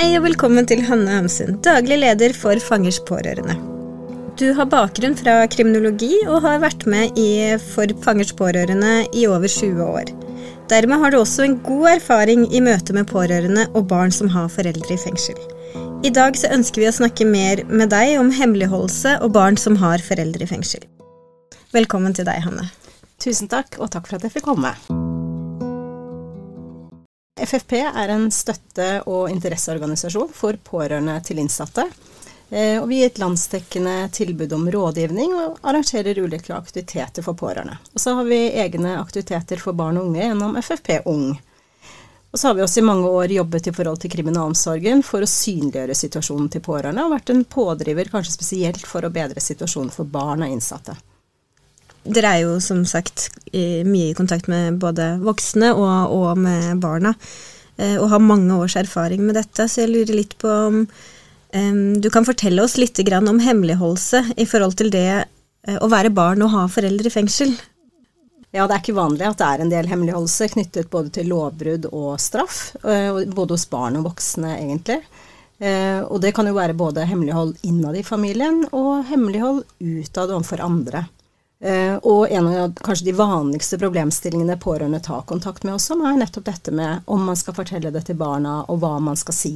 Hei og velkommen til Hanne Hamsun, daglig leder for Fangers pårørende. Du har bakgrunn fra kriminologi og har vært med i For Fangers pårørende i over 20 år. Dermed har du også en god erfaring i møte med pårørende og barn som har foreldre i fengsel. I dag så ønsker vi å snakke mer med deg om hemmeligholdelse og barn som har foreldre i fengsel. Velkommen til deg, Hanne. Tusen takk, og takk for at jeg fikk komme. FFP er en støtte- og interesseorganisasjon for pårørende til innsatte. Eh, og vi gir et landsdekkende tilbud om rådgivning og arrangerer ulike aktiviteter for pårørende. Og så har vi egne aktiviteter for barn og unge gjennom FFP Ung. Og så har vi også i mange år jobbet i forhold til kriminalomsorgen for å synliggjøre situasjonen til pårørende, og vært en pådriver kanskje spesielt for å bedre situasjonen for barn og innsatte. Dere er jo som sagt mye i kontakt med både voksne og, og med barna, eh, og har mange års erfaring med dette, så jeg lurer litt på om um, du kan fortelle oss litt om hemmeligholdelse i forhold til det uh, å være barn og ha foreldre i fengsel. Ja, det er ikke vanlig at det er en del hemmeligholdelse knyttet både til lovbrudd og straff, både hos barn og voksne, egentlig. Og det kan jo være både hemmelighold innad i familien og hemmelighold utad overfor andre. Uh, og en av kanskje de vanligste problemstillingene pårørende tar kontakt med oss om, er nettopp dette med om man skal fortelle det til barna, og hva man skal si.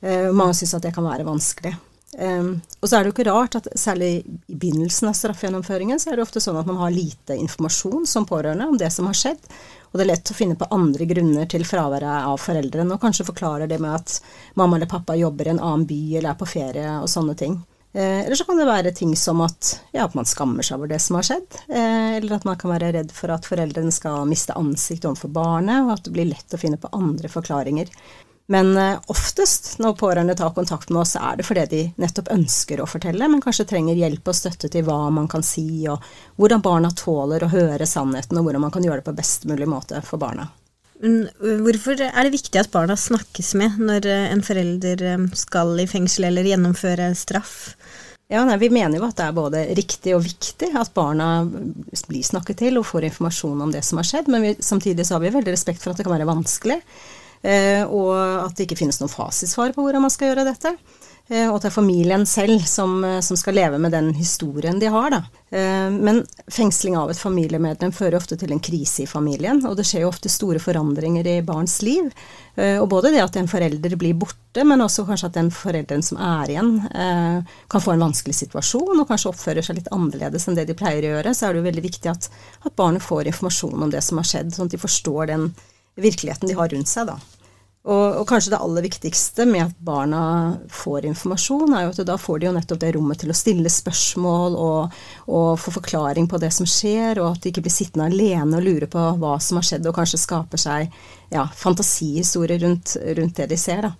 Uh, mange syns at det kan være vanskelig. Um, og så er det jo ikke rart at særlig i begynnelsen av straffegjennomføringen, så er det ofte sånn at man har lite informasjon som pårørende om det som har skjedd. Og det er lett å finne på andre grunner til fraværet av foreldrene, og kanskje forklarer det med at mamma eller pappa jobber i en annen by eller er på ferie og sånne ting. Eh, eller så kan det være ting som at, ja, at man skammer seg over det som har skjedd. Eh, eller at man kan være redd for at foreldrene skal miste ansiktet overfor barnet, og at det blir lett å finne på andre forklaringer. Men eh, oftest når pårørende tar kontakt med oss, er det fordi de nettopp ønsker å fortelle, men kanskje trenger hjelp og støtte til hva man kan si, og hvordan barna tåler å høre sannheten, og hvordan man kan gjøre det på best mulig måte for barna. Hvorfor er det viktig at barna snakkes med når en forelder skal i fengsel eller gjennomføre straff? Ja, nei, Vi mener jo at det er både riktig og viktig at barna blir snakket til og får informasjon om det som har skjedd, men vi, samtidig så har vi veldig respekt for at det kan være vanskelig, eh, og at det ikke finnes noen fasitsvar på hvordan man skal gjøre dette. Eh, og det er familien selv som, eh, som, skal leve med den historien de har. Da. Eh, men fengsling av et familiemedlem fører ofte til en krise i familien, og det skjer jo ofte store forandringer i barns liv. Og både det at en forelder blir borte, men også kanskje at den forelderen som er igjen, kan få en vanskelig situasjon og kanskje oppfører seg litt annerledes enn det de pleier å gjøre, så er det jo veldig viktig at, at barnet får informasjon om det som har skjedd, sånn at de forstår den virkeligheten de har rundt seg. da. Og, og, kanskje det aller viktigste med at barna får informasjon, er jo at da får de jo nettopp det rommet til å stille spørsmål og, og få forklaring på det som skjer, og at de ikke blir sittende alene og lure på hva som har skjedd, og kanskje skaper seg ja, fantasihistorier rundt, rundt, det de ser. da.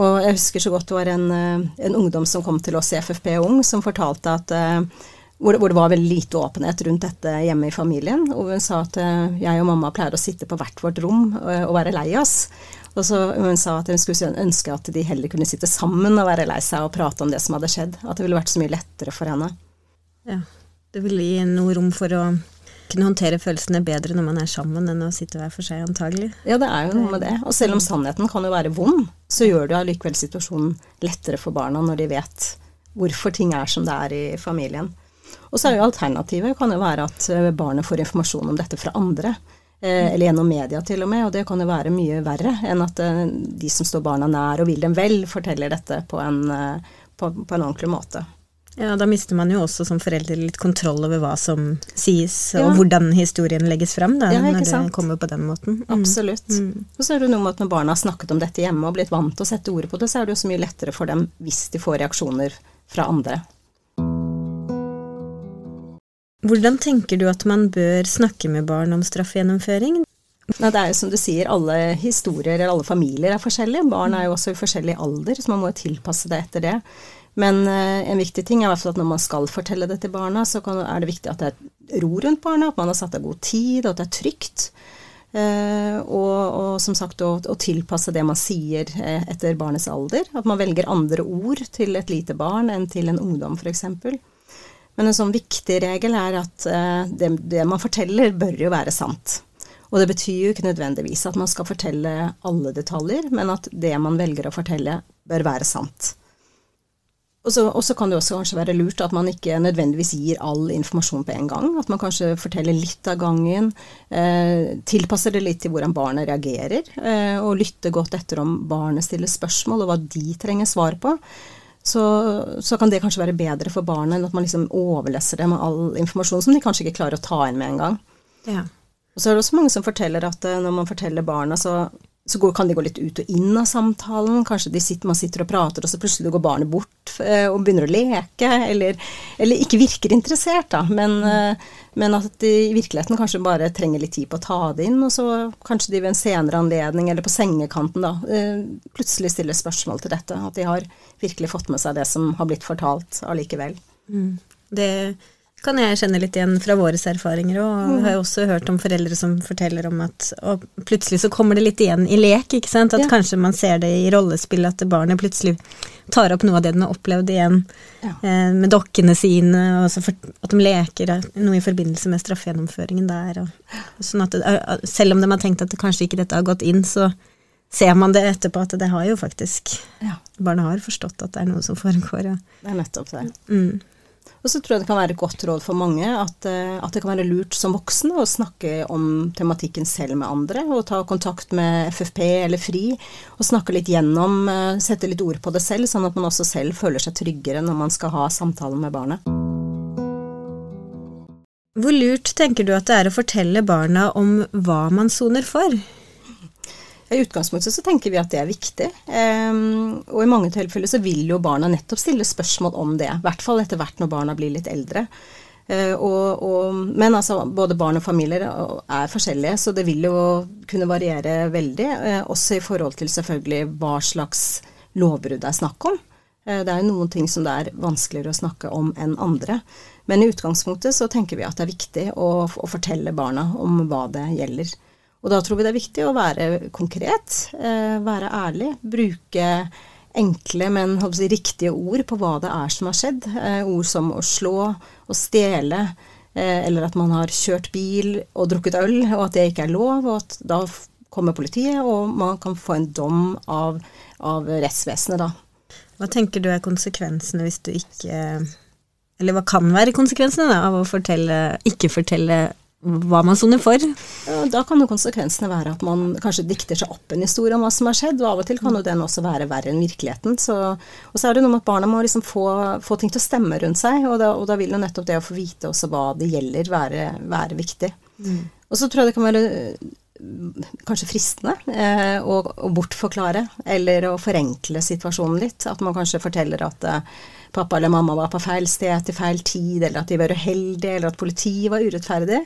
Og jeg husker så godt det var en, en, ungdom som kom til oss i FFP Ung, som fortalte at uh, hvor det, hvor det, var veldig lite åpenhet rundt dette hjemme i familien. Og hun sa at uh, jeg og mamma pleier å sitte på hvert vårt rom og være lei oss. Og så Hun sa at hun skulle ønske at de heller kunne sitte sammen og være lei seg og prate om det som hadde skjedd. At det ville vært så mye lettere for henne. Ja, Det ville gi noe rom for å kunne håndtere følelsene bedre når man er sammen, enn å sitte hver for seg, antagelig. Ja, det er jo noe med det. Og selv om sannheten kan jo være vond, så gjør det allikevel situasjonen lettere for barna når de vet hvorfor ting er som det er i familien. Og så er jo alternativet kan jo være at eh, barnet får informasjon om dette fra andre. Eh, eller gjennom media til og med, og det kan jo være mye verre enn at eh, de som står barna nær og vil dem vel, forteller dette på en, eh, på, på en ordentlig måte. Ja, da mister man jo også som forelder litt kontroll over hva som sies, ja. og hvordan historien legges frem, da, ja, når det kommer på den måten. Mm. Absolutt. Mm. Og så er det noe med at når barna har snakket om dette hjemme og blitt vant til å sette ord på det, så er det jo så mye lettere for dem hvis de får reaksjoner fra andre. Hvordan tenker du at man bør snakke med barn om straffegjennomføring? Nei, det er jo som du sier, alle historier eller alle familier er forskjellige. Barn er jo også i forskjellig alder, så man må tilpasse det etter det. Men uh, en viktig ting er hvert fall at når man skal fortelle det til barna, så er det viktig at det er ro rundt barna, at man har satt av god tid, og at det er trygt. Uh, og, og, som sagt å, å, tilpasse det man sier uh, etter barnets alder. At man velger andre ord til et lite barn enn til en ungdom, f.eks. Men en sånn viktig regel er at uh, det, det, man forteller, bør jo være sant. Og det betyr jo ikke nødvendigvis at man skal fortelle alle detaljer, men at det man velger å fortelle, bør være sant. Og så kan det også kanskje være lurt at man ikke nødvendigvis gir all informasjon på en gang. At man kanskje forteller litt av gangen. Eh, tilpasser det litt til hvordan barnet reagerer. Eh, og lytter godt etter om barnet stiller spørsmål, og hva de trenger svar på. Så, så, kan det kanskje være bedre for barnet enn at man liksom overleser det med all informasjon som de kanskje ikke klarer å ta inn med en gang. Ja. Og så er det også mange som forteller at eh, når man forteller barna, så så går, kan de gå litt ut og inn av samtalen. Kanskje sitter, man sitter og prater, og så plutselig går barnet bort eh, og begynner å leke. Eller, eller ikke virker interessert, da. Men, eh, men, at de i virkeligheten kanskje bare trenger litt tid på å ta det inn. Og så kanskje de ved en senere anledning, eller på sengekanten, da, eh, plutselig stiller spørsmål til dette. At de har virkelig fått med seg det som har blitt fortalt allikevel. Mm. Det kan jeg kjenne litt igjen fra våre erfaringer og mm. har jo også hørt om foreldre som forteller om at og plutselig så kommer det litt igjen i lek, ikke sant. At ja. kanskje man ser det i rollespill at barnet plutselig tar opp noe av det den har opplevd igjen ja. eh, med dokkene sine, og for, at de leker noe i forbindelse med straffegjennomføringen der. Og, og sånn at det, selv om de har tenkt at det kanskje ikke dette har gått inn, så ser man det etterpå at det har jo faktisk ja. Barnet har forstått at det er noe som foregår. Ja. det er nettopp det. Mm. Og så tror jeg det kan være et godt råd for mange at, eh, at, det kan være lurt som voksen å snakke om tematikken selv med andre, og ta kontakt med FFP eller FRI og snakke litt gjennom, eh, sette litt ord på det selv, sånn at man også selv føler seg tryggere når man skal ha samtalen med barnet. Hvor lurt tenker du at det er å fortelle barna om hva man soner for? I utgangspunktet så tenker vi at det er viktig. Um, og i mange tilfeller så vil jo barna nettopp stille spørsmål om det. I hvert fall etter hvert når barna blir litt eldre. Uh, og, og, men altså, både barn og familier er forskjellige, så det vil jo kunne variere veldig. Uh, også i forhold til selvfølgelig hva slags lovbrudd det er snakk om. Uh, det er jo noen ting som det er vanskeligere å snakke om enn andre. Men i utgangspunktet så tenker vi at det er viktig å, å fortelle barna om hva det gjelder. Og da tror vi det er viktig å være konkret, eh, være ærlig, bruke enkle, men si, riktige ord på hva det er som har skjedd. Eh, ord som å slå, å stjele, eh, eller at man har kjørt bil og drukket øl, og at det ikke er lov, og at da kommer politiet, og man kan få en dom av, av rettsvesenet, da. Hva tenker du er konsekvensene hvis du ikke Eller hva kan være konsekvensene da, av å fortelle, ikke fortelle hva man soner for. Da kan jo konsekvensene være at man kanskje dikter seg opp en historie om hva som har skjedd, og av og til kan jo den også være verre enn virkeligheten. Så, og så er det noe med at barna må liksom få, få ting til å stemme rundt seg, og da, og da, vil jo nettopp det å få vite også hva det gjelder, være, være viktig. Mm. Og så tror jeg det kan være kanskje fristende eh, å, å, bortforklare eller å forenkle situasjonen litt. At man kanskje forteller at eh, pappa eller mamma var på feil sted til feil tid, eller at de var uheldige, eller at politiet var urettferdig.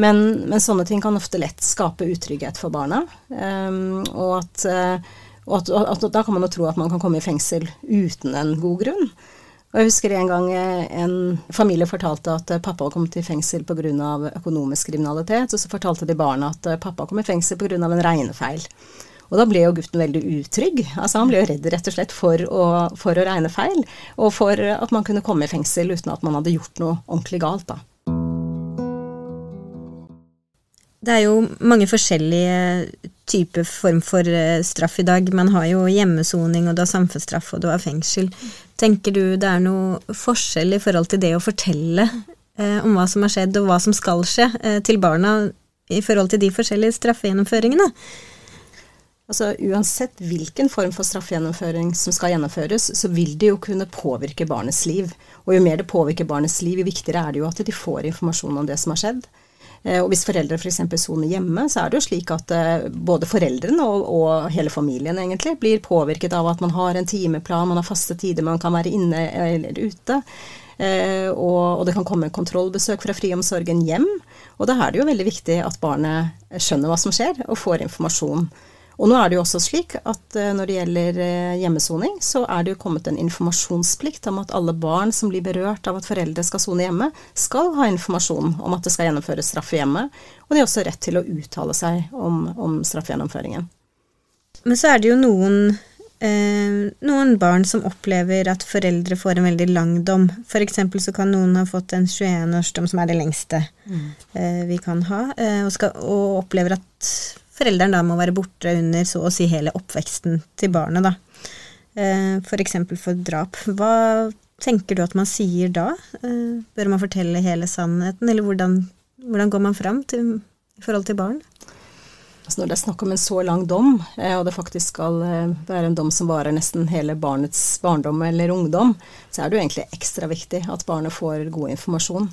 Men, men sånne ting kan ofte lett skape utrygghet for barna. Um, og, at, uh, og at, at, da kan man jo tro at man kan komme i fengsel uten en god grunn. Og jeg husker en gang eh, en familie fortalte at eh, pappa kom til fengsel pga. økonomisk kriminalitet, og så fortalte de barna at pappa kom i fengsel pga. en regnefeil. Og da ble jo gutten veldig utrygg. Altså han ble jo redd rett og slett for å, for å regne feil, og for at man kunne komme i fengsel uten at man hadde gjort noe ordentlig galt, da. Det er jo mange forskjellige typer form for eh, straff i dag. Man har jo hjemmesoning, og du har samfunnsstraff, og du har fengsel. Tenker du det er noe forskjell i forhold til det å fortelle eh, om hva som har skjedd, og hva som skal skje, eh, til barna i forhold til de forskjellige straffegjennomføringene? Altså Uansett hvilken form for straffegjennomføring som skal gjennomføres, så vil det jo kunne påvirke barnets liv. Og jo mer det påvirker barnets liv, jo viktigere er det jo at de får informasjon om det som har skjedd. Eh, og hvis foreldre f.eks. For soner hjemme, så er det jo slik at eh, både foreldrene og, og, hele familien egentlig blir påvirket av at man har en timeplan, man har faste tider man kan være inne eller ute. Eh, og, og, det kan komme kontrollbesøk fra friomsorgen hjem. Og da er det jo veldig viktig at barnet skjønner hva som skjer, og får informasjon. Og nå er det jo også slik at eh, når det gjelder eh, hjemmesoning, så er det jo kommet en informasjonsplikt om at alle barn som blir berørt av at foreldre skal sone hjemme, skal ha informasjon om at det skal gjennomføres straff i hjemmet. Og de har også rett til å uttale seg om, om straffegjennomføringen. Men så er det jo noen eh, noen barn som opplever at foreldre får en veldig lang dom. Eksempel så kan noen ha fått en 21-årsdom, som er det lengste mm. eh, vi kan ha, eh, og, skal, og, opplever at forelderen da må være borte under så å si hele oppveksten til barnet, da. F.eks. for eksempel for drap. Hva tenker du at man sier da? Eh, bør man fortelle hele sannheten, eller hvordan, hvordan går man fram til, i forhold til barn? Altså når det er snakk om en så lang dom, eh, og det faktisk skal eh, være en dom som varer nesten hele barnets barndom eller ungdom, så er det jo egentlig ekstra viktig at barnet får god informasjon.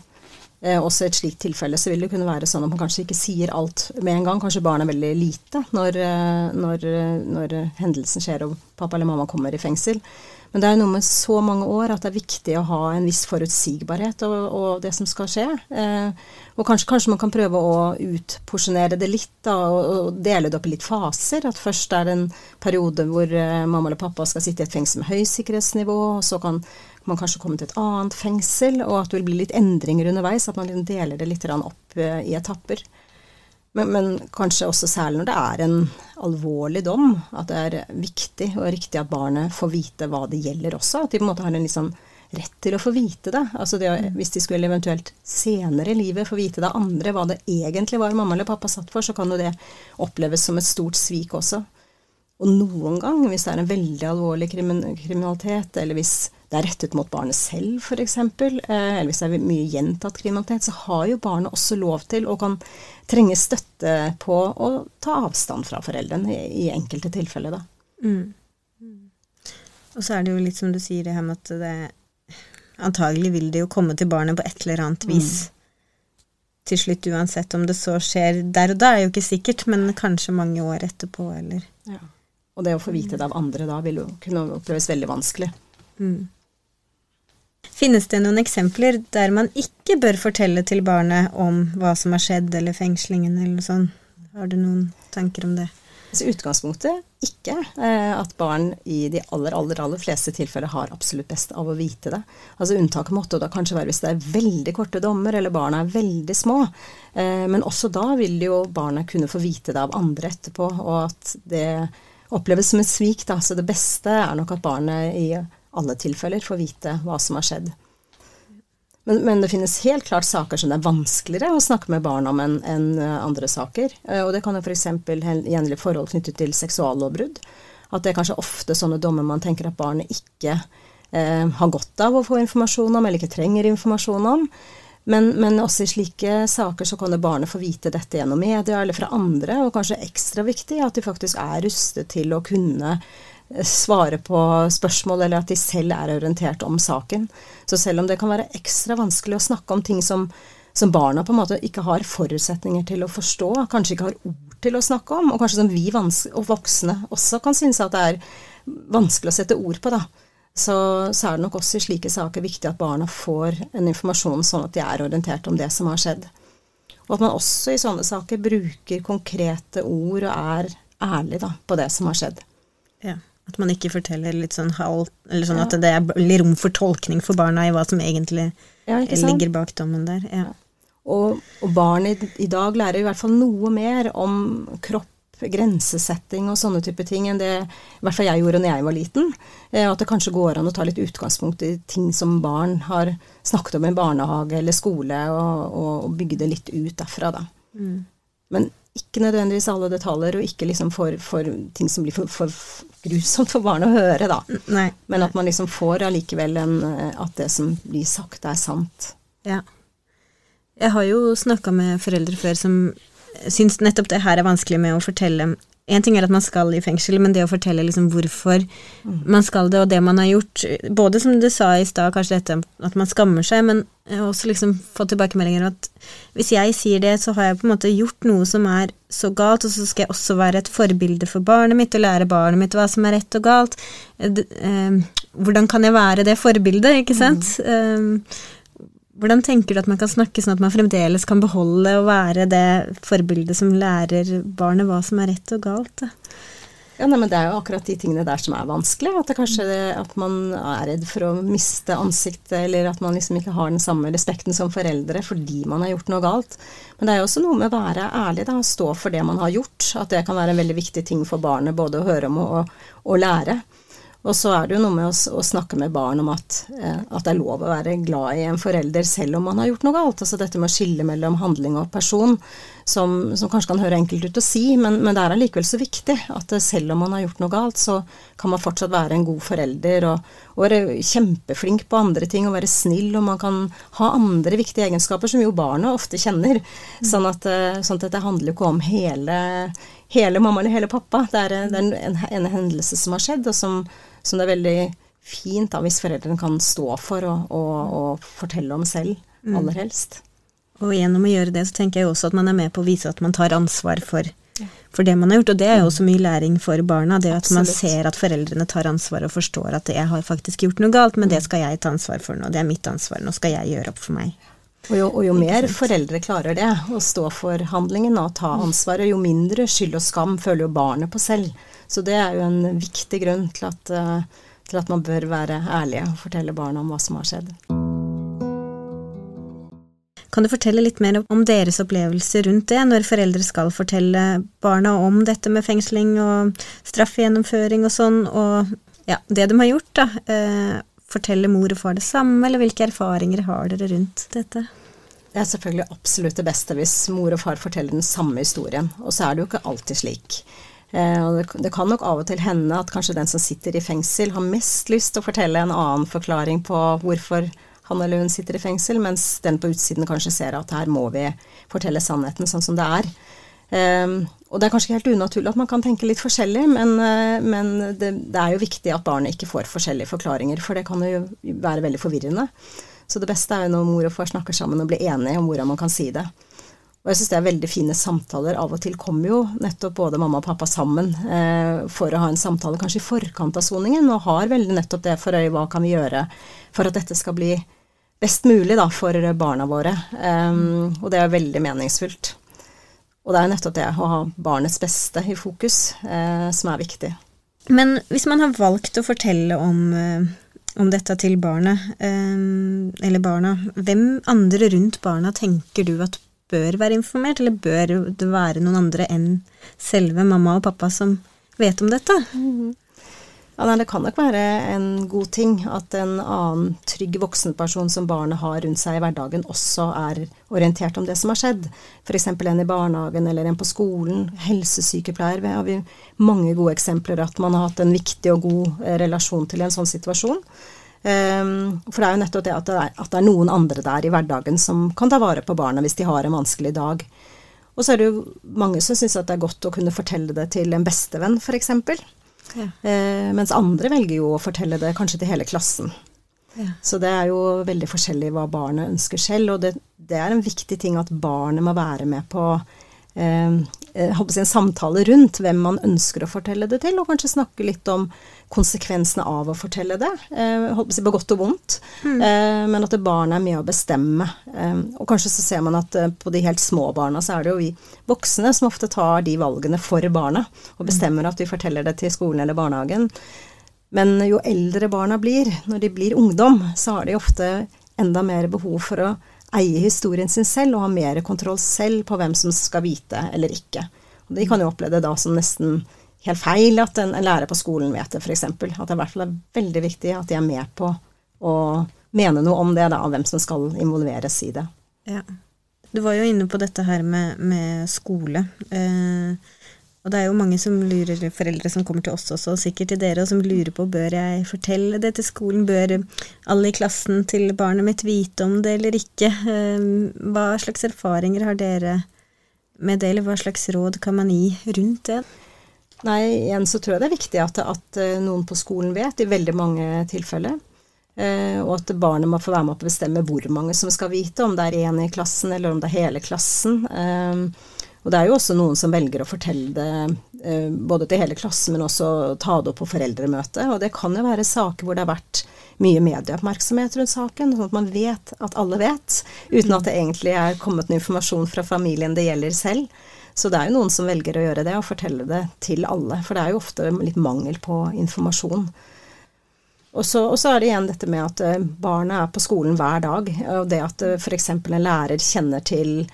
Eh, også i et slikt tilfelle så vil det kunne være sånn at man kanskje ikke sier alt med en gang. Kanskje barnet er veldig lite når, når, når hendelsen skjer og pappa eller mamma kommer i fengsel. Men det er noe med så mange år at det er viktig å ha en viss forutsigbarhet og, og det som skal skje. Eh, og kanskje, kanskje, man kan prøve å utporsjonere det litt da, og, og, dele det opp i litt faser. At først er det en periode hvor eh, mamma eller pappa skal sitte i et fengsel med høysikkerhetsnivå, og så kan man kanskje kommer til et annet fengsel, og at det vil bli litt endringer underveis. At man liksom deler det litt opp eh, i etapper. Men, men, kanskje også særlig når det er en alvorlig dom, at det er viktig og riktig at barnet får vite hva det gjelder også. At de på en måte har en liksom rett til å få vite det. Altså det, mm. Hvis de skulle eventuelt senere i livet få vite det andre, hva det egentlig var mamma eller pappa satt for, så kan jo det oppleves som et stort svik også. Og noen gang, hvis det er en veldig alvorlig kriminalitet, eller hvis det er rettet mot barnet selv f.eks., eh, eller hvis det er mye gjentatt kriminalitet, så har jo barnet også lov til og kan trenge støtte på å ta avstand fra foreldrene i, i enkelte tilfeller, da. Mm. Og så er det jo litt som du sier, det her med at det Antagelig vil det jo komme til barnet på et eller annet vis. Mm. Til slutt, uansett om det så skjer der og da, er jo ikke sikkert, men kanskje mange år etterpå, eller ja. Og det å få vite det av andre da vil jo kunne oppleves veldig vanskelig. Mm. Finnes det noen eksempler der man ikke bør fortelle til barnet om hva som har skjedd, eller fengslingen, eller noe sånt? Har du noen tanker om det? Så utgangspunktet ikke eh, at barn i de aller, aller, aller fleste tilfeller har absolutt best av å vite det. Altså Unntaket måtte da kanskje være hvis det er veldig korte dommer, eller barna er veldig små. Eh, men også da vil jo barnet kunne få vite det av andre etterpå, og at det oppleves som et svik. Da. Så det beste er nok at barnet i alle tilfeller får vite hva som har skjedd. Men, men, det finnes helt klart saker som det er vanskeligere å snakke med barn om enn en eh, andre saker. Eh, og det kan jo f.eks. gjelde forhold knyttet til seksuallovbrudd. At det er kanskje ofte sånne dommer man tenker at barnet ikke eh, har godt av å få informasjon om, eller ikke trenger informasjon om. Men, men, også i slike saker så kan det barnet få vite dette gjennom media eller fra andre, og kanskje ekstra viktig at de faktisk er rustet til å kunne svare på spørsmål, eller at de selv er orientert om saken. Så selv om det kan være ekstra vanskelig å snakke om ting som, som barna på en måte ikke har forutsetninger til å forstå, kanskje ikke har ord til å snakke om, og kanskje som vi og voksne også kan synes at det er vanskelig å sette ord på, da så, så, er det nok også i slike saker viktig at barna får en informasjon sånn at de er orientert om det som har skjedd. Og at man også i sånne saker bruker konkrete ord og er ærlig da, på det som har skjedd. Ja, At man ikke forteller litt sånn halvt Eller sånn ja. at det er rom for tolkning for barna i hva som egentlig ja, ligger bak dommen der. Ja. Og, og barn i, i, dag lærer i hvert fall noe mer om kropp grensesetting og sånne type ting enn det i hvert fall jeg gjorde da jeg var liten. Eh, at det kanskje går an å ta litt utgangspunkt i ting som barn har snakket om i barnehage eller skole, og, og bygge det litt ut derfra, da. Mm. Men ikke nødvendigvis alle detaljer, og ikke liksom for, for ting som blir for, for, grusomt for barn å høre, da. Nei. Men at man liksom får allikevel en At det som blir sagt, er sant. Ja. Jeg har jo snakka med foreldre før som syns nettopp det her er vanskelig med å fortelle en ting er at man skal i fengsel, men det å fortelle liksom hvorfor mm. man skal det, og det man har gjort Både som du sa i stad, kanskje dette at man skammer seg, men også liksom få tilbakemeldinger at hvis jeg sier det, så har jeg på en måte gjort noe som er så galt, og så skal jeg også være et forbilde for barnet mitt og lære barnet mitt hva som er rett og galt. Eh, hvordan kan jeg være det forbildet, ikke sant? Mm. Hvordan tenker du at man kan snakke sånn at man fremdeles kan beholde og være det forbildet som lærer barnet hva som er rett og galt? Ja, nei, men Det er jo akkurat de tingene der som er vanskelig. At det kanskje at man er redd for å miste ansiktet, eller at man liksom ikke har den samme respekten som foreldre fordi man har gjort noe galt. Men det er jo også noe med å være ærlig da, og stå for det man har gjort. At det kan være en veldig viktig ting for barnet både å høre om og, og lære. Og så er det jo noe med å, å snakke med barn om at, eh, at, det er lov å være glad i en forelder selv om man har gjort noe galt. Altså dette med å skille mellom handling og person, som, som kanskje kan høre enkelt ut å si, men, men det er allikevel så viktig at selv om man har gjort noe galt, så kan man fortsatt være en god forelder og, og være kjempeflink på andre ting og være snill, og man kan ha andre viktige egenskaper som jo barna ofte kjenner. Mm. Sånn, at, eh, sånn at dette handler jo ikke om hele hele mamma eller hele pappa. Det er, det er en, en, hendelse som har skjedd, og som, som det er veldig fint da, hvis foreldrene kan stå for og, og, og fortelle om selv, mm. aller helst. Og gjennom å gjøre det, så tenker jeg også at man er med på å vise at man tar ansvar for, for det man har gjort. Og det er jo også mye læring for barna. Det at Absolutt. man ser at foreldrene tar ansvar og forstår at jeg har faktisk gjort noe galt, men det skal jeg ta ansvar for nå. Det er mitt ansvar. Nå skal jeg gjøre opp for meg. Og jo, og jo mer foreldre klarer det, å stå for handlingen og ta ansvaret, jo mindre skyld og skam føler jo barnet på selv. Så det er jo en viktig grunn til at, eh, til at man bør være ærlige og fortelle barna om hva som har skjedd. Kan du fortelle litt mer om deres opplevelser rundt det, når foreldre skal fortelle barna om dette med fengsling og straffegjennomføring og sånn, og ja, det de har gjort, da. Eh, forteller mor og far det samme, eller hvilke erfaringer har dere rundt dette? Det er selvfølgelig absolutt det beste hvis mor og far forteller den samme historien, og så er det jo ikke alltid slik. Eh, det, kan nok av og til hende at kanskje den som sitter i fengsel, har mest lyst til å fortelle en annen forklaring på hvorfor han eller hun sitter i fengsel, mens den på utsiden kanskje ser at her må vi fortelle sannheten sånn som det er. Og det er kanskje helt unaturlig at man kan tenke litt forskjellig, men, uh, men det, det, er jo viktig at barnet ikke får forskjellige forklaringer, for det kan jo være veldig forvirrende. Så det beste er jo når mor og far snakker sammen og blir enige om hvordan man kan si det. Og jeg syns det er veldig fine samtaler. Av og til kommer jo nettopp både mamma og pappa sammen eh, for å ha en samtale kanskje i forkant av soningen, og har veldig nettopp det for øye hva kan vi gjøre for at dette skal bli best mulig da, for barna våre. Um, og det er veldig meningsfullt. Og det er nettopp det å ha barnets beste i fokus eh, som er viktig. Men hvis man har valgt å fortelle om, eh, om dette til barnet, eh, eller barna, hvem andre rundt barna tenker du at bør være informert, eller bør det være noen andre enn selve mamma og pappa som vet om dette? Mm. Ja, nei, Det kan nok være en god ting at en annen trygg voksenperson som barnet har rundt seg i hverdagen, også er orientert om det som har skjedd. F.eks. en i barnehagen eller en på skolen. Helsesykepleier. Vi har vi mange gode eksempler at man har hatt en viktig og god eh, relasjon til en sånn situasjon. Um, for det er jo nettopp det at det er, at det er noen andre der i hverdagen som kan ta vare på barna hvis de har en vanskelig dag. Og så er det jo mange som syns det er godt å kunne fortelle det til en bestevenn, f.eks. Ja. Eh, mens andre velger jo å fortelle det kanskje til hele klassen. Ja. Så det er jo veldig forskjellig hva barnet ønsker selv, og det, det er en viktig ting at barnet må være med på eh, eh en samtale rundt hvem man ønsker å fortelle det til, og kanskje snakke litt om konsekvensene av å fortelle det. Håper holdt på godt og vondt. Mm. Eh, men at barnet er med å bestemme. Eh, og kanskje så ser man at eh, på de helt små barna så er det jo vi voksne som ofte tar de valgene for barna, og bestemmer at vi forteller det til skolen eller barnehagen. Men jo eldre barna blir, når de blir ungdom, så har de ofte enda mer behov for å eie historien sin selv og ha mer kontroll selv på hvem som skal vite eller ikke. Og de kan jo oppleve det da som nesten helt feil at en, en lærer på skolen vet det, f.eks. At det i hvert fall er veldig viktig at de er med på å mene noe om det, da, av hvem som skal involveres i det. Ja. Du var jo inne på dette her med, med skole. Eh, og det er jo mange som lurer, foreldre som kommer til oss også, og sikkert til dere, og som lurer på bør jeg fortelle det til skolen, bør alle i klassen til barnet mitt vite om det eller ikke? Eh, hva slags erfaringer har dere med det, eller hva slags råd kan man gi rundt det? Nei, igjen så tror jeg det er viktig at, at eh, noen på skolen vet, i veldig mange tilfeller. Eh, og at barnet må få være med på å bestemme hvor mange som skal vite, om det er én i klassen eller om det er hele klassen. Eh, og det er jo også noen som velger å fortelle det eh, både til hele klassen, men også ta det opp på foreldremøte. Og det kan jo være saker hvor det har vært mye medieoppmerksomhet rundt saken, sånn at man vet at alle vet, uten at det egentlig er kommet noe informasjon fra familien det gjelder selv. Så det er jo noen som velger å gjøre det, og fortelle det til alle. For det er jo ofte litt mangel på informasjon. Og så, og så, er det igjen dette med at barna er på skolen hver dag. Og det at eh, f.eks. en lærer kjenner til,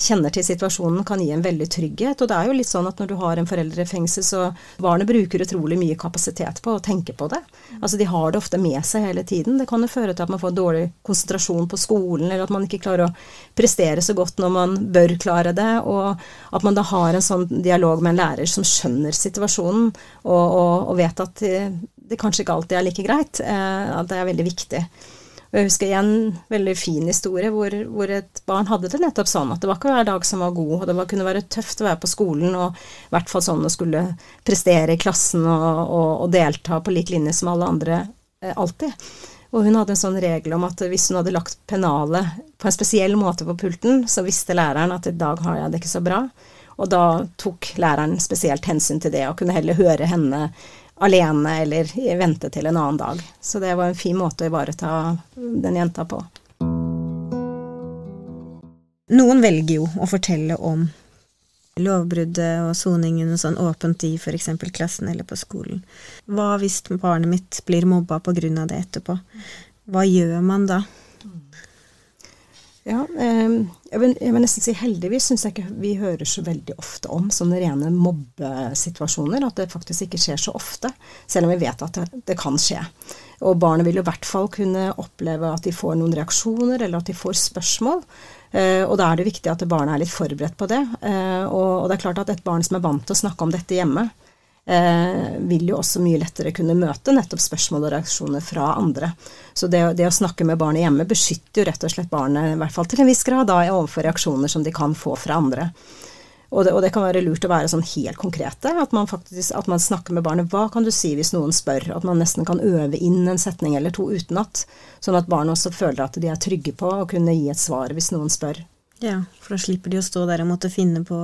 kjenner til, situasjonen kan gi en veldig trygghet. Og det er jo litt sånn at når du har en forelder i fengsel, så barnet bruker utrolig mye kapasitet på å tenke på det. Altså de har det ofte med seg hele tiden. Det kan jo føre til at man får dårlig konsentrasjon på skolen, eller at man ikke klarer å prestere så godt når man bør klare det. Og at man da har en sånn dialog med en lærer som skjønner situasjonen, og, og, og vet at eh, det kanskje ikke alltid er like greit. Eh, at det er veldig viktig. Jeg husker en veldig fin historie hvor, hvor, et barn hadde det nettopp sånn at det var ikke hver dag som var god, og det var, kunne være tøft å være på skolen, og i hvert fall sånn å skulle prestere i klassen og, og, og delta på lik linje som alle andre eh, alltid. Og hun hadde en sånn regel om at hvis hun hadde lagt pennalet på en spesiell måte på pulten, så visste læreren at i dag har jeg det ikke så bra. Og da tok læreren spesielt hensyn til det, og kunne heller høre henne alene eller vente til en annen dag. Så det var en fin måte å ivareta den jenta på. Noen velger jo å fortelle om lovbruddet og soningen sånn åpent i f.eks. klassen eller på skolen. Hva hvis barnet mitt blir mobba pga. det etterpå? Hva gjør man da? Ja, ehm, jeg vil, jeg vil, nesten si heldigvis syns jeg ikke vi hører så veldig ofte om sånne rene mobbesituasjoner. At det faktisk ikke skjer så ofte, selv om vi vet at det, det kan skje. Og barnet vil jo i hvert fall kunne oppleve at de får noen reaksjoner, eller at de får spørsmål. Uh, og da er det viktig at barnet er litt forberedt på det. Uh, og, og, det er klart at et barn som er vant til å snakke om dette hjemme, eh, vil jo også mye lettere kunne møte nettopp spørsmål og reaksjoner fra andre. Så det, det, å snakke med barnet hjemme beskytter jo rett og slett barnet, i hvert fall til en viss grad, da, overfor reaksjoner som de kan få fra andre. Og det, og det, kan være lurt å være sånn helt konkrete. At man, faktisk, at man snakker med barnet. Hva kan du si hvis noen spør? At man nesten kan øve inn en setning eller to utenat. Sånn at barnet også føler at de er trygge på å kunne gi et svar hvis noen spør. Ja, for da slipper de å stå der og måtte finne på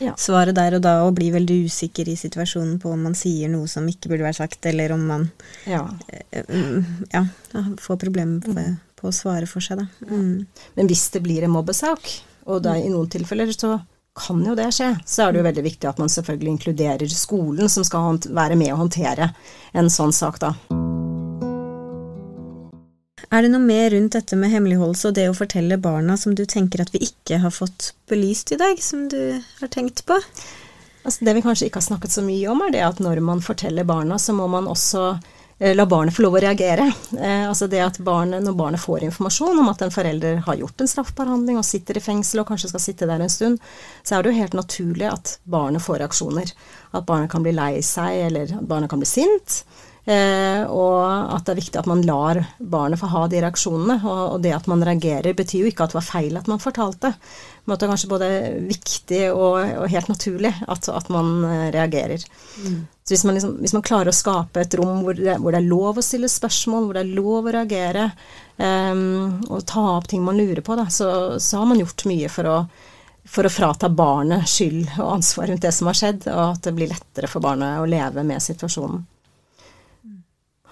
ja. svaret der og da og bli veldig usikker i situasjonen på om man sier noe som ikke burde vært sagt, eller om man ja, uh, ja får problemer på, mm. på, å svare for seg, da. Mm. Men hvis det blir en mobbesak, og er i noen tilfeller så kan jo det skje, så er det jo veldig viktig at man selvfølgelig inkluderer skolen, som skal være med å håndtere en sånn sak, da. Er det noe mer rundt dette med hemmeligholdelse og det å fortelle barna som du tenker at vi ikke har fått belyst i dag, som du har tenkt på? Altså, det vi kanskje ikke har snakket så mye om, er det at når man forteller barna, så må man også eh, la barnet få lov å reagere. Eh, altså det at barnet, Når barnet får informasjon om at en forelder har gjort en straffbarhandling og sitter i fengsel og kanskje skal sitte der en stund, så er det jo helt naturlig at barnet får reaksjoner. At barnet kan bli lei seg, eller at barnet kan bli sint. Eh, og at det er viktig at man lar barnet få ha de reaksjonene. Og, det at man reagerer, betyr jo ikke at det var feil at man fortalte. Men at det er kanskje både viktig og, og helt naturlig at, at man eh, reagerer. Mm. Så hvis man, liksom, hvis man, klarer å skape et rom hvor det, hvor det, er lov å stille spørsmål, hvor det er lov å reagere, um, og ta opp ting man lurer på, da, så, så har man gjort mye for å for å frata barnet skyld og ansvar rundt det som har skjedd, og at det blir lettere for barnet å leve med situasjonen.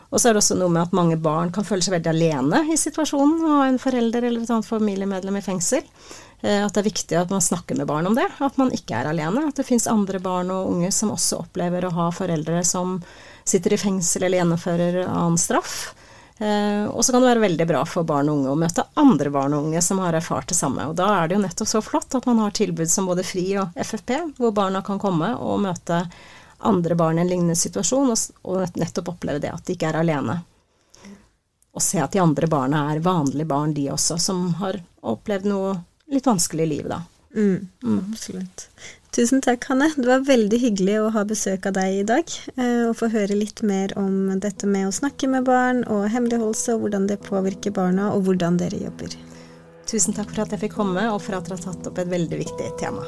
Og så er det også noe med at mange barn kan føle seg veldig alene i situasjonen og ha en forelder eller et annet familiemedlem i fengsel. Eh, at det er viktig at man snakker med barn om det, at man ikke er alene. At det fins andre barn og unge som også opplever å ha foreldre som sitter i fengsel eller gjennomfører annen straff. Eh, og så kan det være veldig bra for barn og unge å møte andre barn og unge som har erfart det samme. Og da er det jo nettopp så flott at man har tilbud som både FRI og FFP, hvor barna kan komme og møte andre barn i en lignende situasjon, og, nettopp oppleve det at de ikke er alene. Og se at de andre barna er vanlige barn, de også, som har opplevd noe litt vanskelig i livet, da. Mm, mm. Absolutt. Tusen takk, Hanne. Det var veldig hyggelig å ha besøk av deg i dag. Eh, og få høre litt mer om dette med å snakke med barn og hemmeligholdelse, og hvordan det påvirker barna, og hvordan dere jobber. Tusen takk for at jeg fikk komme, og for at dere har tatt opp et veldig viktig tema.